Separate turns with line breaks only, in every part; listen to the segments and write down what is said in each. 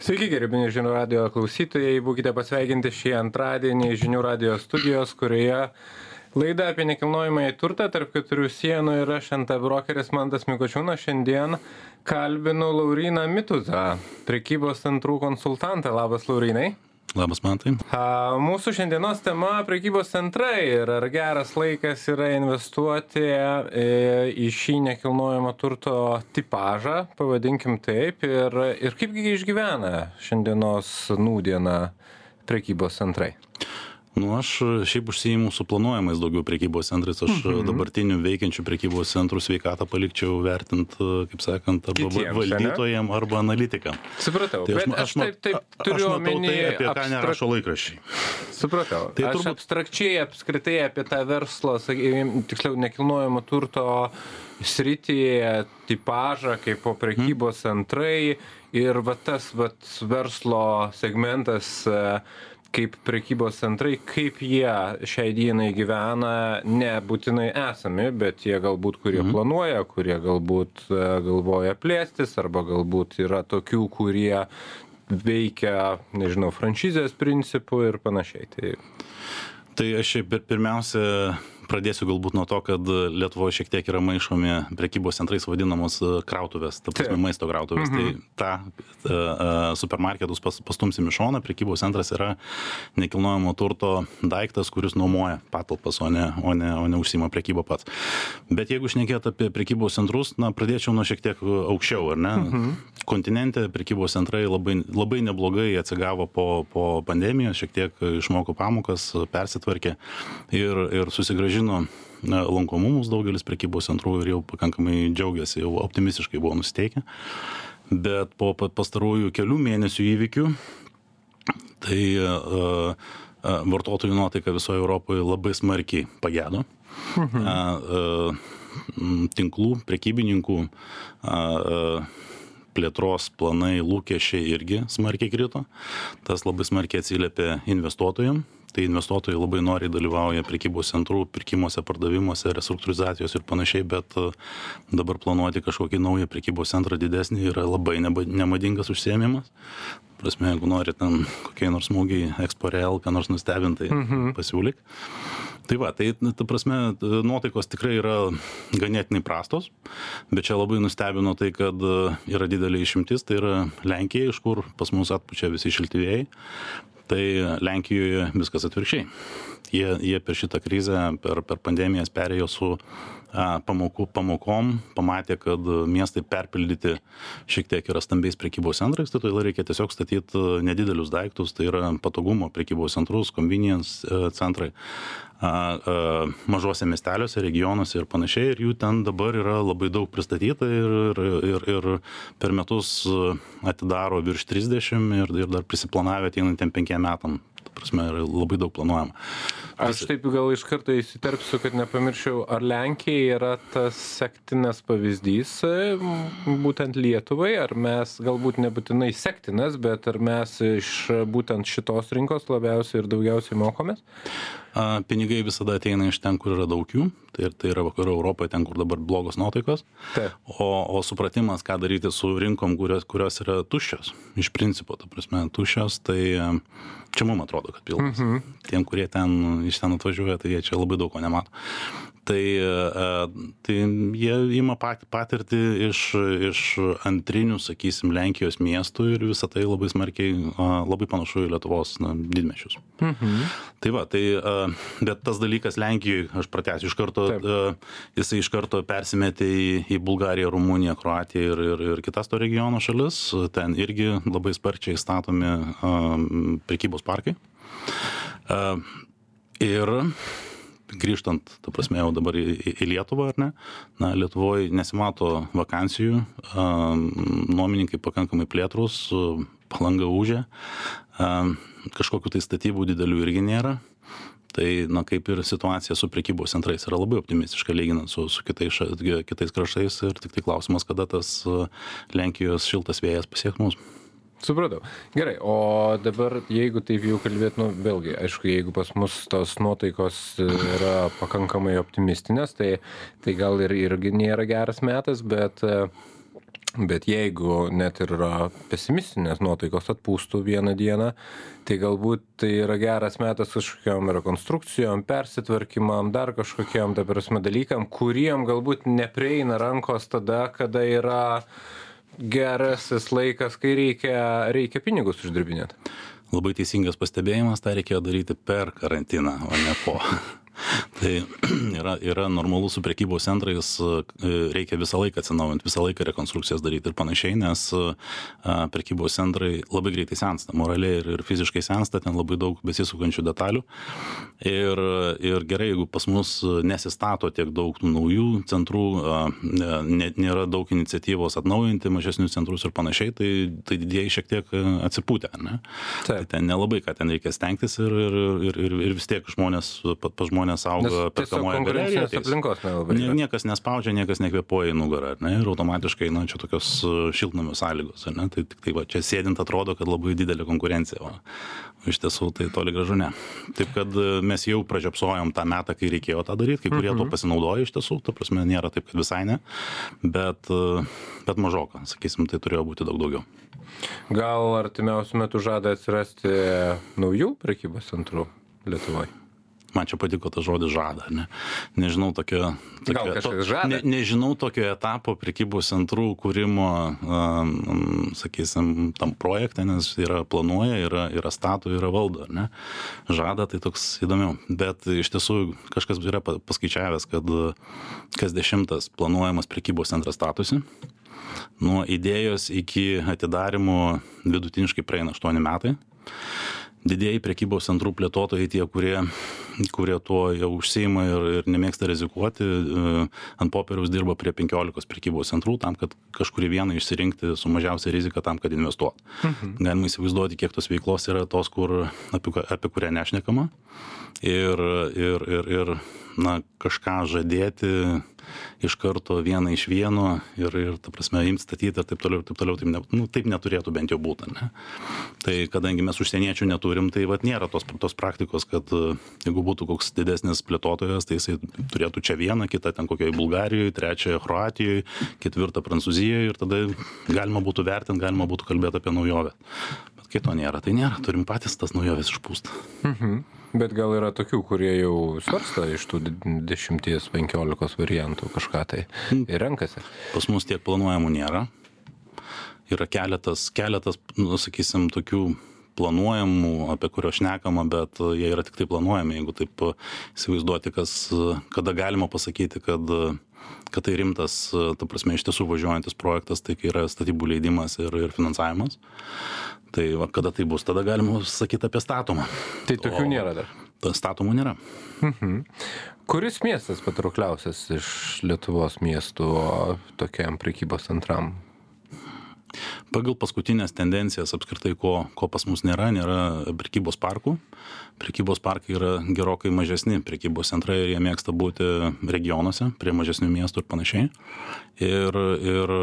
Sveiki, gerbini žinių radio klausytojai, būkite pasveikinti šį antradienį žinių radio studijos, kurioje laida apie nekilnojamąjį turtą tarp keturių sienų ir aš nt brokeris Mantas Mikočiūnas šiandien kalbinu Lauriną Mituzą, prekybos centrų konsultantą. Labas, Laurinai.
Labas, Mantai.
A, mūsų šiandienos tema - prekybos centrai ir ar geras laikas yra investuoti į, į šį nekilnojamo turto tipažą, pavadinkim taip, ir, ir kaipgi išgyvena šiandienos nūdiena prekybos centrai.
Nu, aš šiaip užsijimu su planuojamais daugiau prekybos centrais. Aš mhm. dabartinių veikiančių prekybos centrų sveikatą palikčiau vertint, kaip sakant, arba valdytojam, arba analitikam.
Supratau,
Tai aš,
aš taip, taip turiu
matau
omeny
tai, apie ką
abstrak-
nerašo laikraščiai.
Supratau.
Tai
Tai aš
turbūt-
abstrakčiai apskritai apie tą verslą, sakykim, tiksliau nekilnojamo turto sritį, tipažą kaip po prekybos centrai ir va tas va verslo segmentas e, kaip prekybos centrai, kaip jie šiai dienai gyvena, nebūtinai esami, bet jie galbūt, kurie
Mhm.
planuoja, kurie galbūt e, galvoja plėstis, arba galbūt yra tokių, kurie veikia, nežinau, franšizės principų ir panašiai. Tai
Tai aš šiaip pir- pirmiausia pradėsiu galbūt nuo to, kad Lietuvoje šiek tiek yra maišomi prekybos centrais vadinamos e, krautuvės, ta prasme maisto krautuvės.
Mhm.
Tai tą uh, supermarketus pas, pastumsim į šoną, prekybos centras yra nekilnojamo turto daiktas, kuris nuomoja patalpas, o ne, o ne, o ne užsima prekybą pats. Bet jeigu šnekėt apie prekybos centrus, na, pradėčiau nuo šiek tiek aukščiau, ar ne? Mhm. Kontinente prekybos centrai labai, labai neblogai atsigavo po, po pandemijos, šiek tiek išmoko pamokas, persitvarkė ir, ir susigražino na, lankomumus daugelis prekybos centrų ir jau pakankamai džiaugiasi, jau optimistiškai buvo nusteikę. Bet po pa- pastarųjų kelių mėnesių įvykių, tai uh, vartotojų nuotaika visoje Europoje labai smarkiai pagėdo. Mhm. Uh, uh, tinklų, prekybininkų uh, uh, plėtros planai, lūkesčiai irgi smarkiai krito. Tas labai smarkiai atsiliepia investuotojams. Tai investuotojai labai noriai dalyvauja prekybos centrų pirkimuose, pardavimuose, restruktūrizacijos ir panašiai, bet e, dabar planuoti kažkokį naują prekybos centrą didesnį yra labai nemadingas užsiemimas. Prasme, jeigu nori ten kokiai nors smūgiai Exporel, ką nors nustebintai, mhm. pasiūlyk. Tai va, tai, ta prasme, nuotaikos tikrai yra ganėtinai prastos, bet čia labai nustebino tai, kad e, yra didelė išimtis, tai yra Lenkija, iš kur pas mus atpučia visi šiltivėjai. Tai Lenkijoje viskas atvirkščiai. Jie, jie per šitą krizę, per, per pandemijas perėjo su pamokų, pamokom, pamatė, kad miestai perpildyti šiek tiek yra stambiais prekybos centrais, tai todėl reikia tiesiog statyti nedidelius daiktus, tai yra patogumo prekybos centrus, convenience e, centrai mažose miesteliuose, regionuose ir panašiai. Ir jų ten dabar yra labai daug pristatyta ir, ir, ir, per metus atidaro virš 30 ir, ir dar prisiplanavę ateinantiem penkiem metam. Ta prasme, yra labai daug planuojama.
aš taip gal iš karto įsiterpsiu, kad nepamirščiau, ar Lenkija yra tas sektinas pavyzdys būtent Lietuvai, ar mes galbūt nebūtinai sektinas, bet ar mes iš būtent šitos rinkos labiausiai ir daugiausiai mokomės?
A, Pinigai visada ateina iš ten, kur yra daug jų. Tai, tai yra vakarų Europoje, ten, kur dabar blogos nuotaikos.
Taip.
O, o supratimas, ką daryti su rinkom, kurios, kurios yra tuščios, iš principo, ta prasme, tuščios, tai e, čia mums atrodo, kad pilnas. Mhm. Tiem, kurie ten iš ten atvažiuoja, tai jie čia labai daug ko nemato. Tai, e, tai jie ima pat- patirtį iš, iš antrinių, sakysim, Lenkijos miestų ir visą tai labai smarkiai, labai panašu į Lietuvos na, didmešius.
Mhm.
Tai va, tai, a, bet tas dalykas Lenkijoje, aš pratęsiu iš karto,
Taip.
a, jisai iš karto persimetė į, į Bulgariją, Rumuniją, Kroatiją ir, ir, ir kitas to regiono šalis. Ten irgi labai sparčiai statomi a, prekybos parkai. A, ir grįžtant, ta prasme, jau dabar į, į- Lietuvą, ar ne? Na, Lietuvoje nesimato vakancijų, nuomininkai pakankamai plėtrus, palanga užė, kažkokiu tai statybų didelių irgi nėra. Tai, na, kaip ir situacija su prekybos centrais yra labai optimistiška lyginant su, su kitais, ša- kitais kraštais ir tik tai klausimas, kada tas a, Lenkijos šiltas vėjas pasieks mus.
Supratau. Gerai, o dabar jeigu taip jau kalbėt, nu vėlgi, aišku, jeigu pas mus tos nuotaikos yra pakankamai optimistinės, tai, tai gal ir irgi nėra geras metas, bet e, Bet jeigu net ir pesimistinės nuotaikos atpūstų vieną dieną, tai galbūt tai yra geras metas kažkokiam rekonstrukcijom, persitvarkymam, dar kažkokiam, ta prasme, dalykam, kuriem galbūt neprieina rankos tada, kada yra gerasis laikas, kai reikia, reikia pinigus uždirbinėti.
Labai teisingas pastebėjimas, tą reikėjo daryti per karantiną, o ne po. Tai yra, yra normalu su prekybos centrais, reikia visą laiką atsinaujinti, visą laiką rekonstrukcijas daryti ir panašiai, nes prekybos centrai labai greitai sensta, moraliai ir, ir fiziškai sensta, ten labai daug besisukančių detalių. Ir, ir gerai, jeigu pas mus nesistato tiek daug naujų centrų, nėra daug iniciatyvos atnaujinti mažesnius centrus ir panašiai, tai, tai didieji šiek tiek atsipūtė, ne? Tai ten nelabai, ką ten reikia stengtis ir, ir, ir, ir, vis tiek žmonės, pa, pa žmonės žmonės auga perkamoje galerija.
aplinkos nelabai.
Nie, niekas nespaudžia, niekas nekvepuoja į nugarą, ne, ir automatiškai, na, čia tokios e, šiltnamio sąlygos, ne, tai tik tai va, čia sėdint atrodo, kad labai didelė konkurencija, o iš tiesų tai toli gražu ne. Taip kad e, mes jau pražiopsojom tą metą, kai reikėjo tą daryti, kai kurie mhm. to pasinaudojo iš tiesų, ta prasme nėra taip, kad visai ne, bet, e, bet mažoka, sakysim, tai turėjo būti daug daugiau.
Gal artimiausiu metu žada atsirasti naujų prekybos centrų Lietuvoje?
Man čia patiko tas žodis žada, ne? Nežinau tokio,
tokio to, žada?
Ne, nežinau tokio etapo prekybos centrų kūrimo, um, sakysim, tam projekte, nes yra planuoja, yra, yra statų, yra valdo, ne? Žada tai toks įdomiau. Bet iš tiesų kažkas yra paskaičiavęs, kad kas dešimtas planuojamas prekybos centras statusi. Nuo idėjos iki atidarimo vidutiniškai praeina 8 metai didieji prekybos centrų plėtotojai tie kurie kurie tuo jau užsiima ir ir nemėgsta rizikuoti e, ant popieriaus dirba prie penkiolikos prekybos centrų tam kad kažkurį vieną išsirinkti su mažiausia rizika tam kad investuot mhm. galima įsivaizduoti kiek tos veiklos yra tos kur apie apie kurią nešnekama ir ir ir ir na kažką žadėti iš karto vieną iš vieno ir ir ta prasme imt statyt ir taip toliau ir taip toliau taip ne nu taip neturėtų bent jau būt ane tai kadangi mes užsieniečių neturim tai vat nėra tos tos praktikos kad jeigu būtų koks didesnis plėtotojas tai jisai turėtų čia vieną kitą ten kokioj bulgarijoj trečią kroatijoj ketvirtą prancūzijoj ir tada galima būtų vertint galima būtų kalbėt apie naujovę bet kai to nėra. Tai nėra turim patys tas naujoves išpūst.
Mhm. Bet gal yra tokių kurie jau svarsto iš tų dešimties penkiolikos variantų kažką tai hmm. ir renkasi.
Pas mus tiek planuojamų nėra. Yra keletas keletas nu sakysim tokių planuojamų apie kuriuos šnekama bet jie yra tiktai planuojami. Jeigu taip įsivaizduoti kas kada galima pasakyti kad kad tai rimtas ta prasme iš tiesų važiuojantis projektas tai kai yra statybų leidimas ir ir finansavimas tai va kada tai bus tada galima sakyt apie statomą.
Tai tokių nėra dar.
statomų nėra.
Mhm. kuris miestas patraukliausias iš lietuvos miestų tokiam prekybos centram
Pagal paskutinės tendencijas apskritai, ko, ko pas mus nėra, nėra prekybos parkų. Prekybos parkai yra gerokai mažesni prekybos centrai ir jie mėgsta būti regionuose, prie mažesnių miestų ir panašiai. Ir, ir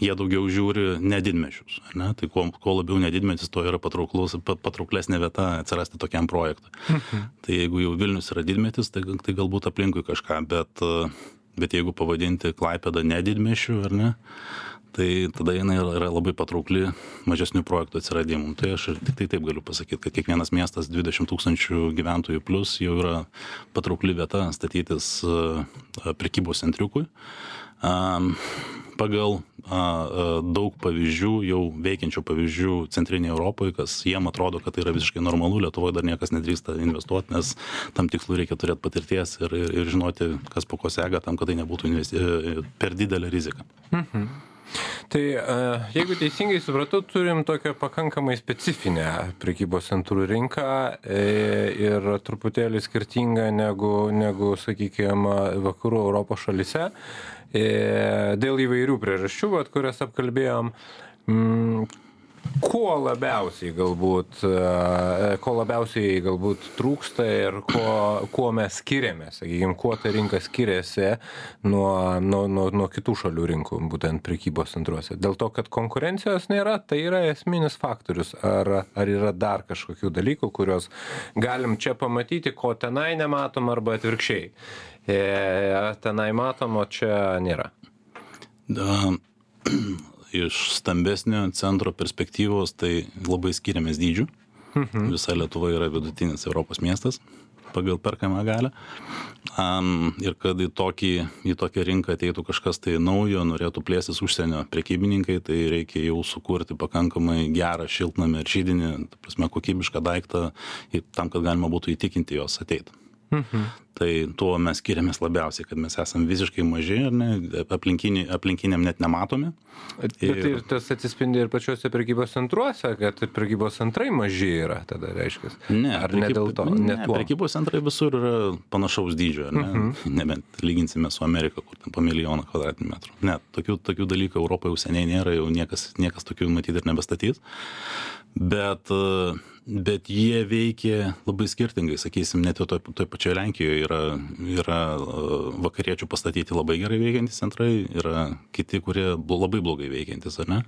jie daugiau žiūri nedidmečius. Ne? Tai kuo, kuo labiau nedidmetis, tuo yra patrauklesnė vieta atsirasti tokiam projektui. Mhm. Tai jeigu jau Vilnius yra didmetis, tai, tai galbūt aplinkui kažką, bet, bet jeigu pavadinti Klaipėdą nedidmešiu, ar ne? Tai tada jinai yra labai patraukli mažesnių projektų atsiradimui. Tai aš tiktai taip galiu pasakyt kad kiekvienas miestas dvidešim tūkstančių gyventojų plius jau yra patraukli vieta statytis prekybos centriukui. Pagal daug pavyzdžių jau veikiančių pavyzdžių centrinėj europoj kas jiem atrodo kad tai yra visiškai normalu lietuvoj dar niekas nedrįsta investuot nes tam tikslui reikia turėt patirties ir ir ir žinoti kas po ko seka tam kad tai nebūtų per didelė rizika.
Mhm tai jeigu teisingai supratau turim tokią pakankamai specifinę prekybos centrų rinką e, ir truputėlį skirtingą negu negu sakykim vakarų europos šalyse e, dėl įvairių priežasčių vat kurias apkalbėjom. Mm, ko labiausiai galbūt e, ko labiausiai galbūt trūksta ir kuo kuo mes skiriamės sakykim kuo ta rinka skiriasi nuo nuo nuo nuo kitų šalių rinkų būtent prekybos centruose? Dėl to kad konkurencijos nėra tai yra esminis faktorius. Ar ar yra dar kažkokių dalykų kuriuos galim čia pamatyti ko tenai nematom arba atvirkščiai? E tenai matom o čia nėra.
Da iš stambesnio centro perspektyvos tai labai skiriamės dydžiu. Mhm. Visa Lietuva yra vidutinis Europos miestas pagal perkamą galę. Um, ir kad į, tokį, į tokią rinką ateitų kažkas tai naujo, norėtų plėstis užsienio prekybininkai, tai reikia jau sukurti pakankamai gerą šiltnamį ir žydinį, prasme, kokybišką daiktą, tam, kad galima būtų įtikinti jos ateiti. Mhm. Tai tuo mes skiriamės labiausiai, kad mes esame visiškai maži ir ne, aplinkini, aplinkiniam net nematomi.
Bet ir... ir tas atsispindi ir pačiuose prekybos centruose, kad prekybos centrai maži yra, tada reiškia.
Ne, ar prekyb... ne dėl to? Ne, ne prekybos centrai visur yra panašaus dydžio, ne? Mhm. nebent lyginsime su Amerika, kur ten po milijoną kvadratinių metrų. Ne, tokių, tokių dalykų Europoje jau seniai nėra, jau niekas, niekas tokių matyti ir nebestatys. Bet bet jie veikia labai skirtingai. Sakysim net ir toj toj pačioj lenkijoj yra yra vakariečių pastatyti labai gerai veikiantys centrai yra kiti kurie labai blogai veikiantys ar ne?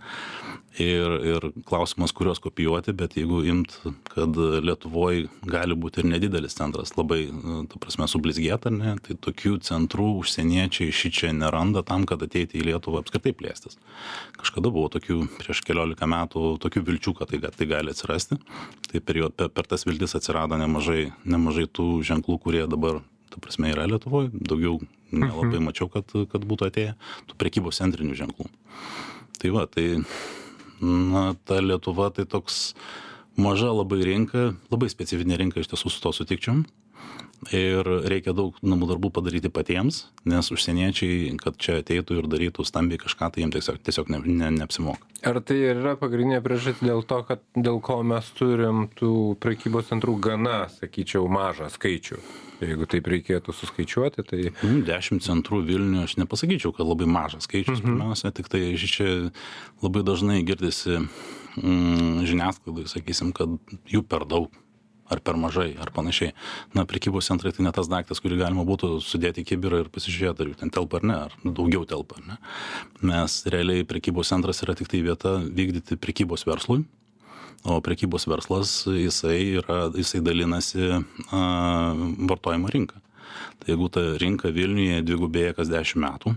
Ir ir klausimas kuriuos kopijuoti bet jeigu imt kad lietuvoj gali būt ir nedidelis centras labai ta prasme sublizgėt ar ne tai tokių centrų užsieniečiai šičia neranda tam kad ateiti į lietuvą apskritai plėstis. Kažkada buvo tokių prieš keliolika metų tokių vilčių kad tai tai gali atsirasti tai per jo per, per tas viltis atsirado nemažai, nemažai tų ženklų, kurie dabar, ta prasme, yra Lietuvoje. Daugiau nelabai mhm. mačiau, kad, kad būtų atėję tų prekybos centrinių ženklų. Tai va, tai, na, ta Lietuva tai toks maža labai rinka, labai specifinė rinka, iš tiesų su to sutikčiau ir reikia daug namų darbų padaryti patiems nes užsieniečiai kad čia ateitų ir darytų stambiai kažką tai jiem tiesiog tiesiog ne, ne, neapsimoka.
Ar tai ir yra pagrindinė priežastis dėl to, kad dėl ko mes turim tų prekybos centrų gana, sakyčiau, mažą skaičių? Jeigu taip reikėtų suskaičiuoti, tai...
Nu, dešimt centrų Vilniuje aš nepasakyčiau, kad labai mažas skaičius. Mhm. Pirmiausia, tik tai čia labai dažnai girdisi mm, žiniasklaidai, sakysim, kad jų per daug ar per mažai ar panašiai. Na prekybos centrai tai ne tas daiktas kurį galima būtų sudėt į kibirą ir pasižiūrėt ar jų ten telpa ar ne ar daugiau telpa ar ne. Nes realiai prekybos centras yra tiktai vieta vykdyti prekybos verslui o prekybos verslas jisai yra jisai dalinasi a, vartojimo rinka. Tai jeigu ta rinka vilniuje dvigubėja kas dešim metų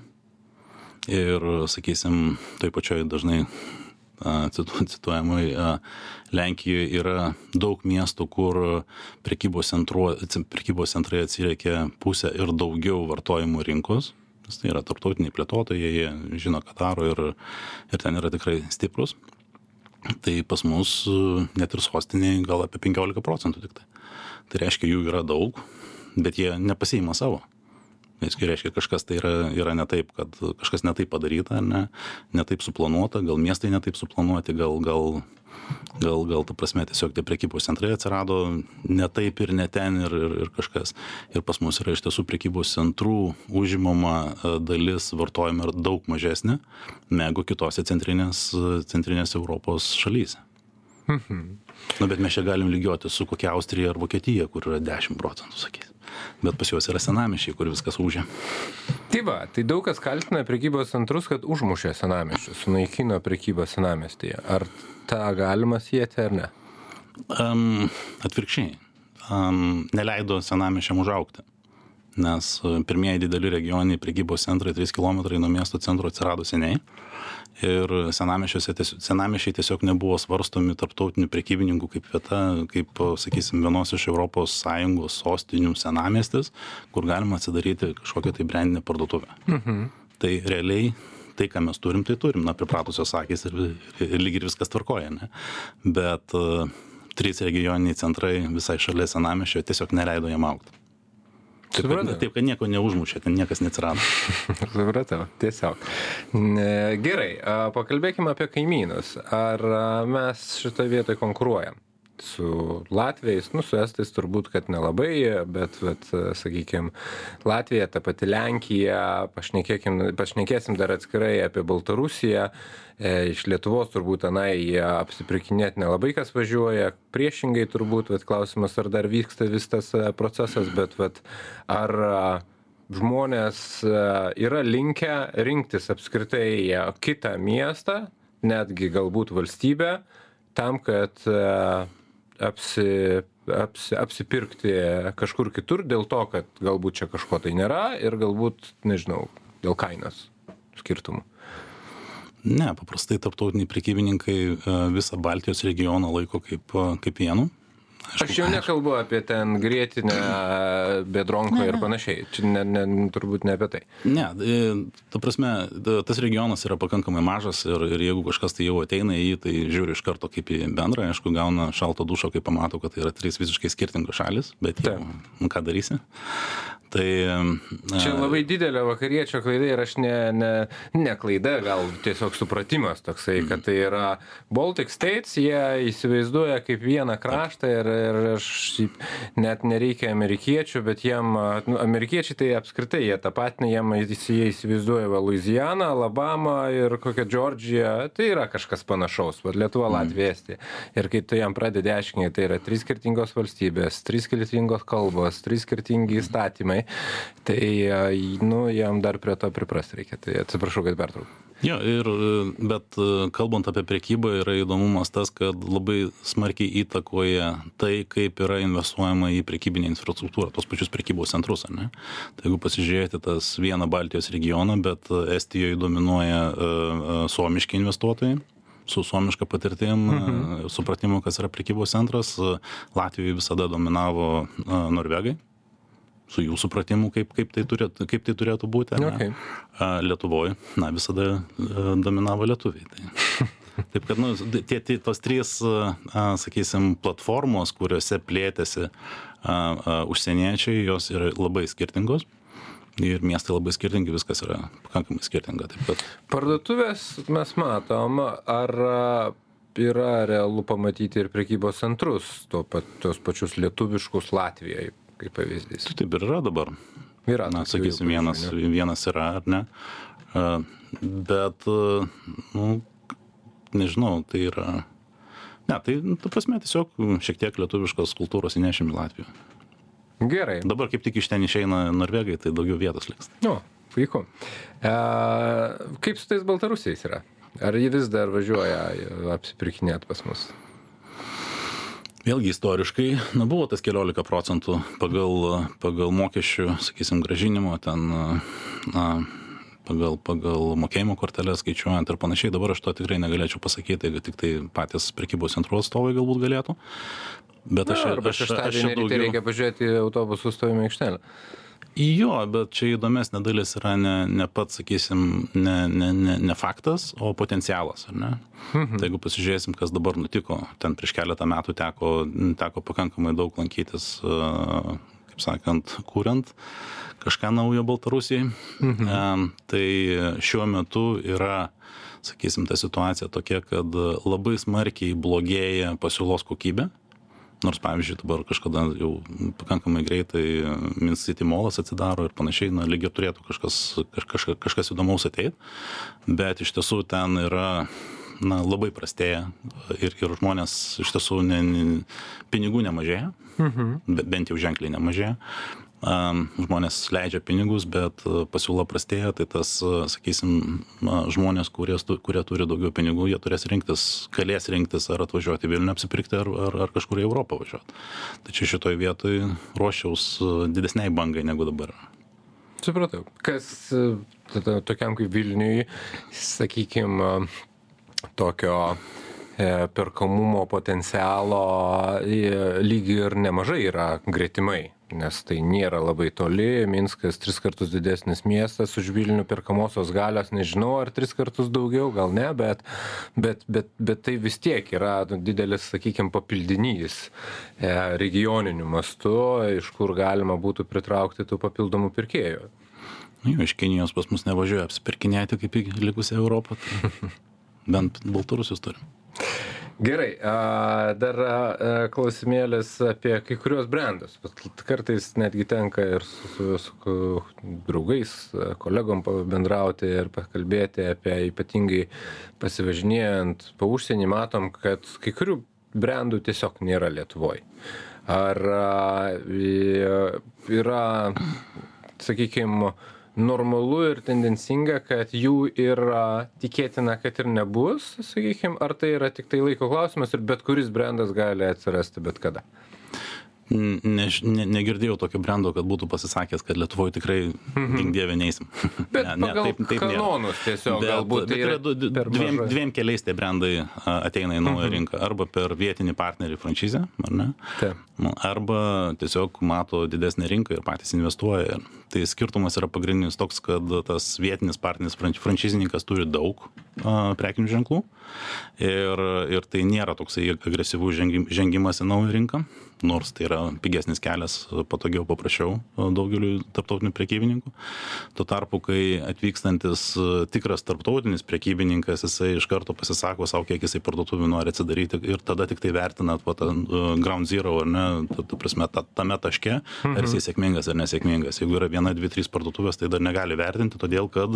ir sakysim toj pačioj dažnai cituojamoj Lenkijoje yra daug miestų, kur prekybos, centru, prekybos centrai atsiriekia pusę ir daugiau vartojimų rinkos. Nes tai yra tarptautiniai plėtotojai, jie žino, ką daro ir, ir ten yra tikrai stiprus. Tai pas mus net ir sostiniai gal apie 15 procentų tik tai. Tai reiškia, jų yra daug, bet jie nepasiima savo visgi reiškia kažkas tai yra yra ne taip kad kažkas ne taip padaryta ar ne? Ne taip suplanuota gal miestai ne taip suplanuoti gal gal gal gal ta prasme tiesiog tie prekybos centrai atsirado ne taip ir ne ten ir ir ir kažkas. Ir pas mus yra iš tiesų prekybos centrų užimama e, dalis vartojime yra daug mažesnė negu kitose centrinės centrinės europos šalyse. Mhm. nu bet mes čia galim lygiuotis su kokia austrija ar vokietija kur yra dešim procentų sakysim bet pas juos yra senamiesčiai, kur viskas užė.
Tai va, tai daug kas kaltina prekybos centrus, kad užmušė senamiesčius, sunaikino prekybą senamestyje. Ar tą galima sieti ar ne?
Um, atvirkščiai. Um, neleido senamiesčiam užaukti. Nes e, pirmieji dideli regioniniai prekybos centrai 3 km nuo miesto centro atsirado seniai. Ir senamiesčiuose tiesiog nebuvo svarstomi tarptautinių prekybininkų kaip vieta kaip sakysim vienos iš europos sąjungos sostinių senamiestis kur galima atsidaryti kažkokią tai brendinę parduotuvę. Mhm. tai realiai tai ką mes turim tai turim. Na pripratusios akys ir ir lyg ir viskas tvarkoj ane bet e, trys regioniniai centrai visai šalia senamiesčio tiesiog neleido jam augt Kad, taip, kad nieko neužmušė, ten niekas neatsirado.
Supratau, tiesiog. Gerai, pakalbėkime apie kaimynus. Ar mes šitoje vietoje konkuruojam? Su latviais nu su estais turbūt kad nelabai bet vat sakykim latvija ta pati lenkija pašnekėsim dar atskirai apie baltarusiją. E, iš lietuvos turbūt tenai apsipirkinėt nelabai kas važiuoja priešingai turbūt vat klausimas ar dar vyksta vis tas e, procesas bet vat ar žmonės e, yra linkę rinktis apskritai kitą miestą netgi galbūt valstybę tam kad apsi apsi apsipirkti kažkur kitur dėl to kad galbūt čia kažko tai nėra ir galbūt nežinau dėl kainos skirtumų.
Ne paprastai tarptautiniai prekybininkai e, visą baltijos regioną laiko kaip e, kaip vienu
Aš jau nekalbu apie ten grėtinę, bedronką ir panašiai. Čia ne, ne, turbūt ne apie tai.
Ne, e, ta prasme, tas regionas yra pakankamai mažas ir, ir jeigu kažkas tai jau ateina į jį, tai žiūri iš karto kaip į bendrą, aišku, gauna šalto dušo, kai pamato, kad tai yra trys visiškai skirtingos šalis, bet jau, nu, ką darysi. Tai,
Čia labai didelė vakariečio klaida ir aš ne, ne, ne klaida, gal tiesiog supratimas toksai, kad tai yra Baltic States, jie įsivaizduoja kaip vieną kraštą ir, ir aš net nereikia amerikiečių, bet jiem, nu, amerikiečiai tai apskritai jie tapatina, jiem jie įsivaizduoja va, Louisiana, Alabama ir kokia Džordžija, tai yra kažkas panašaus, va, Lietuva, Latvija, Estija. Ir kai tu jam pradedi aiškinti, tai yra trys skirtingos valstybės, trys skirtingos kalbos, trys skirtingi įstatymai tai, nu, jam dar prie to priprast reikia. Tai atsiprašau, kad pertraukiau.
Jo, ir, bet kalbant apie priekybą, yra įdomumas tas, kad labai smarkiai įtakoja tai, kaip yra investuojama į priekybinę infrastruktūrą, tos pačius priekybos centrus, ar ne? Tai jeigu pasižiūrėti tas vieną Baltijos regioną, bet Estijoje dominuoja uh, suomiški investuotojai, su suomiška patirtim, mhm. supratimu, kas yra prekybos centras. Latvijoje visada dominavo norvegai, su jų supratimu, kaip, kaip, tai, turėtų, kaip tai turėtų būti. Okay. Lietuvoje, na, visada dominavo lietuviai. Tai. Taip kad, nu, tie, tie, tos trys, sakysim, platformos, kuriuose plėtėsi a, a, užsieniečiai, jos yra labai skirtingos. Ir miestai labai skirtingi, viskas yra pakankamai skirtinga. Taip, kad...
Parduotuvės mes matom, ar yra realu pamatyti ir prekybos centrus, to pat, tos pačius lietuviškus Latvijoje, kaip pavyzdys.
Tai taip ir yra dabar.
Yra.
Na, sakysim, vienas, vienas yra, ar ne? Bet, nu, nežinau, tai yra. Ne, tai, nu, ta prasme, tiesiog šiek tiek lietuviškos kultūros įnešim į Latviją.
Gerai.
Dabar kaip tik iš ten išeina Norvegai, tai daugiau vietos liks.
Nu, puiku. E, kaip su tais Baltarusiais yra? Ar jie vis dar važiuoja apsipirkinėti pas mus?
Vėlgi istoriškai na buvo tas keliolika procentų pagal pagal mokesčių sakysim grąžinimo ten na pagal pagal mokėjimo korteles skaičiuojant ir panašiai. Dabar aš to tikrai negalėčiau pasakyt tai tiktai patys prekybos centrų atstovai galbūt galėtų. Bet aš
arba šeštadienį ryte reikia pažiūrėti autobusų stovėjimo aikštelę
jo bet čia įdomesnė dalis yra ne ne pats sakysim ne ne ne ne faktas o potencialas ar ne
mhm.
tai jeigu pasižiūrėsim kas dabar nutiko ten prieš keletą metų teko teko pakankamai daug lankytis kaip sakant kuriant kažką naujo baltarusijai
mhm.
tai šiuo metu yra sakysim ta situacija tokia kad labai smarkiai blogėja pasiūlos kokybė nors pavyzdžiui dabar kažkada jau pakankamai greitai min city molas atsidaro ir panašiai na lyg ir turėtų kažkas kažkas kažkas įdomaus ateit bet iš tiesų ten yra na labai prastėja ir ir žmonės iš tiesų ne ne pinigų nemažėja
mhm.
bent jau ženkliai nemažėja žmonės leidžia pinigus, bet e, pasiūla prastėja, tai tas, e, sakysim, žmonės, kurie, kurie turi daugiau pinigų, jie turės rinktis, galės rinktis ar atvažiuoti Vilnių apsipirkti, ar, ar, ar kažkur į Europą važiuoti. Čia šitoje vietoje ruošiaus e, didesniai bangai negu dabar.
Supratau. Kas tada, tokiam kaip Vilniui, sakykime, tokio perkamumo potencialo lyg ir nemažai yra gretimai nes tai nėra labai toli. Minskas tris kartus didesnis miestas už vilnių perkamosios galios nežinau ar tris kartus daugiau gal ne bet bet bet bet tai vis tiek yra didelis sakykim papildinys e, regioniniu mastu iš kur galima būtų pritraukti tų papildomų pirkėjų.
Jo iš kinijos pas mus nevažiuoja apsipirkinėti kaip į likusią europą tai bent baltarusius turim
Gerai, dar klausimėlis apie kai kurios brandus. Kartais netgi tenka ir su, su, su draugais, kolegom bendrauti ir pakalbėti apie ypatingai pasivažinėjant po užsienį, matom, kad kai kurių brandų tiesiog nėra Lietuvoje. Ar yra, sakykime, normalu ir tendencinga kad jų ir tikėtina kad ir nebus sakykim ar tai yra tiktai laiko klausimas ir bet kuris brendas gali atsirasti bet kada
N- Než, ne, negirdėjau tokio brendo, kad būtų pasisakęs, kad Lietuvoje tikrai gink dievė neįsim.
Mhm. Bet pagal kanonus tiesiog galbūt tai
bet
yra
yra du- dviem, dviem keliais tie brandai a, ateina į naują rinką. Arba per vietinį partnerį franšizę, ar ne?
Taip.
Nu, Arba tiesiog mato didesnį rinką ir patys investuoja. Tai skirtumas yra pagrindinis toks, kad tas vietinis partneris, franšizininkas turi daug a, prekinių ženklų ir, ir tai nėra toksai agresyvus žengi- žengimas į naują rinką, nors tai yra pigesnis kelias, patogiau, paprasčiau a, daugeliu tarptautinių prekybininkų. Tuo tarpu, kai atvykstantis a, tikras tarptautinis prekybininkas, jisai iš karto pasisako savo, kiek jisai parduotuvių nori atsidaryti ir tada tik tai vertinat va, tą a, ground zero, ar ne, ta prasme, ta, tame taške, ar jisai sėkmingas ar nesėkmingas. Jeigu yra viena, dvi, trys parduotuvės, tai dar negali vertinti, todėl kad,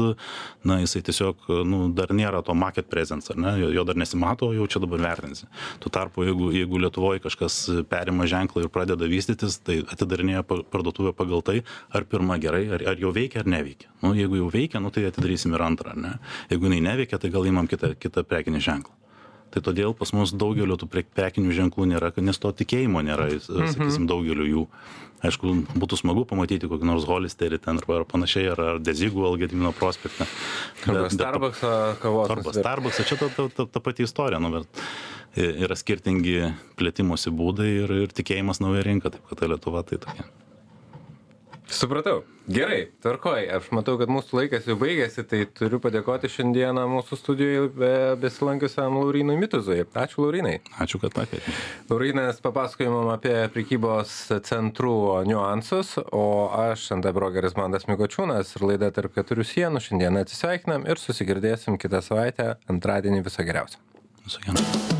na, jisai tiesiog, nu, dar nėra to market presence, ar ne, jo, jo dar nesimato, jau čia dabar vertinsi. Tuo tarpu, jeigu, jeigu Lietuvoje kažkas perima ženklą ir pradeda vystytis, tai atidarinėja pa- parduotuvę pagal tai, ar pirma gerai, ar, ar jau veikia ar neveikia. Nu, jeigu jau veikia, nu, tai atidarysim ir antrą, ar ne. Jeigu jinai neveikia, tai gal imam kitą, kitą prekinį ženklą. Tai todėl pas mus daugelio tų pre- prekinių ženklų nėra, kad- nes to tikėjimo nėra, mhm. sakysim, daugeliu jų. Aišku, būtų smagu pamatyti kokį nors Holisterį ten arba ar panašiai, ar, ar Dezigų Algedimino prospektą.
Arba Starbucks kavos.
Arba. Starbucks, čia ta, ta, ta, ta pati istorija, nu, bet yra skirtingi plėtimosi būdai ir, ir tikėjimas nauja rinka, taip kad ta Lietuva tai tokia.
Supratau. Gerai, tvarkoj. Aš matau, kad mūsų laikas jau baigėsi, tai turiu padėkoti šiandieną mūsų studijoje be- besilankiusiam Laurinui Mituzui. Ačiū Laurinai.
Ačiū, kad pakvietėte.
Laurinas papasakojo mum apie prekybos centrų niuansus, o aš ant brokeris Mandas Mikočiūnas ir laida tarp keturių sienų šiandien atsisveikinam ir susigirdėsim kitą savaitę antradienį viso geriausio.
Viso gero.